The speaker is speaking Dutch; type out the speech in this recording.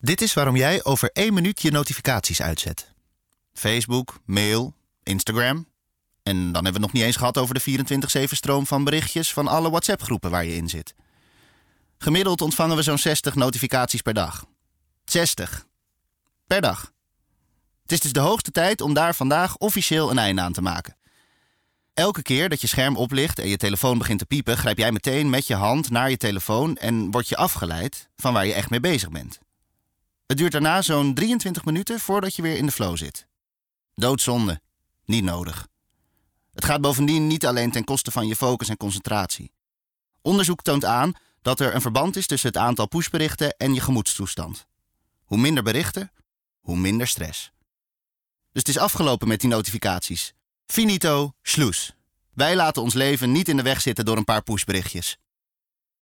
Dit is waarom jij over één minuut je notificaties uitzet. Facebook, mail, Instagram. En dan hebben we het nog niet eens gehad over de 24-7-stroom van berichtjes van alle WhatsApp-groepen waar je in zit. Gemiddeld ontvangen we zo'n 60 notificaties per dag. 60. Per dag. Het is dus de hoogste tijd om daar vandaag officieel een einde aan te maken. Elke keer dat je scherm oplicht en je telefoon begint te piepen, grijp jij meteen met je hand naar je telefoon en word je afgeleid van waar je echt mee bezig bent. Het duurt daarna zo'n 23 minuten voordat je weer in de flow zit. Doodzonde. Niet nodig. Het gaat bovendien niet alleen ten koste van je focus en concentratie. Onderzoek toont aan dat er een verband is tussen het aantal pushberichten en je gemoedstoestand. Hoe minder berichten, hoe minder stress. Dus het is afgelopen met die notificaties. Finito, sloes. Wij laten ons leven niet in de weg zitten door een paar pushberichtjes.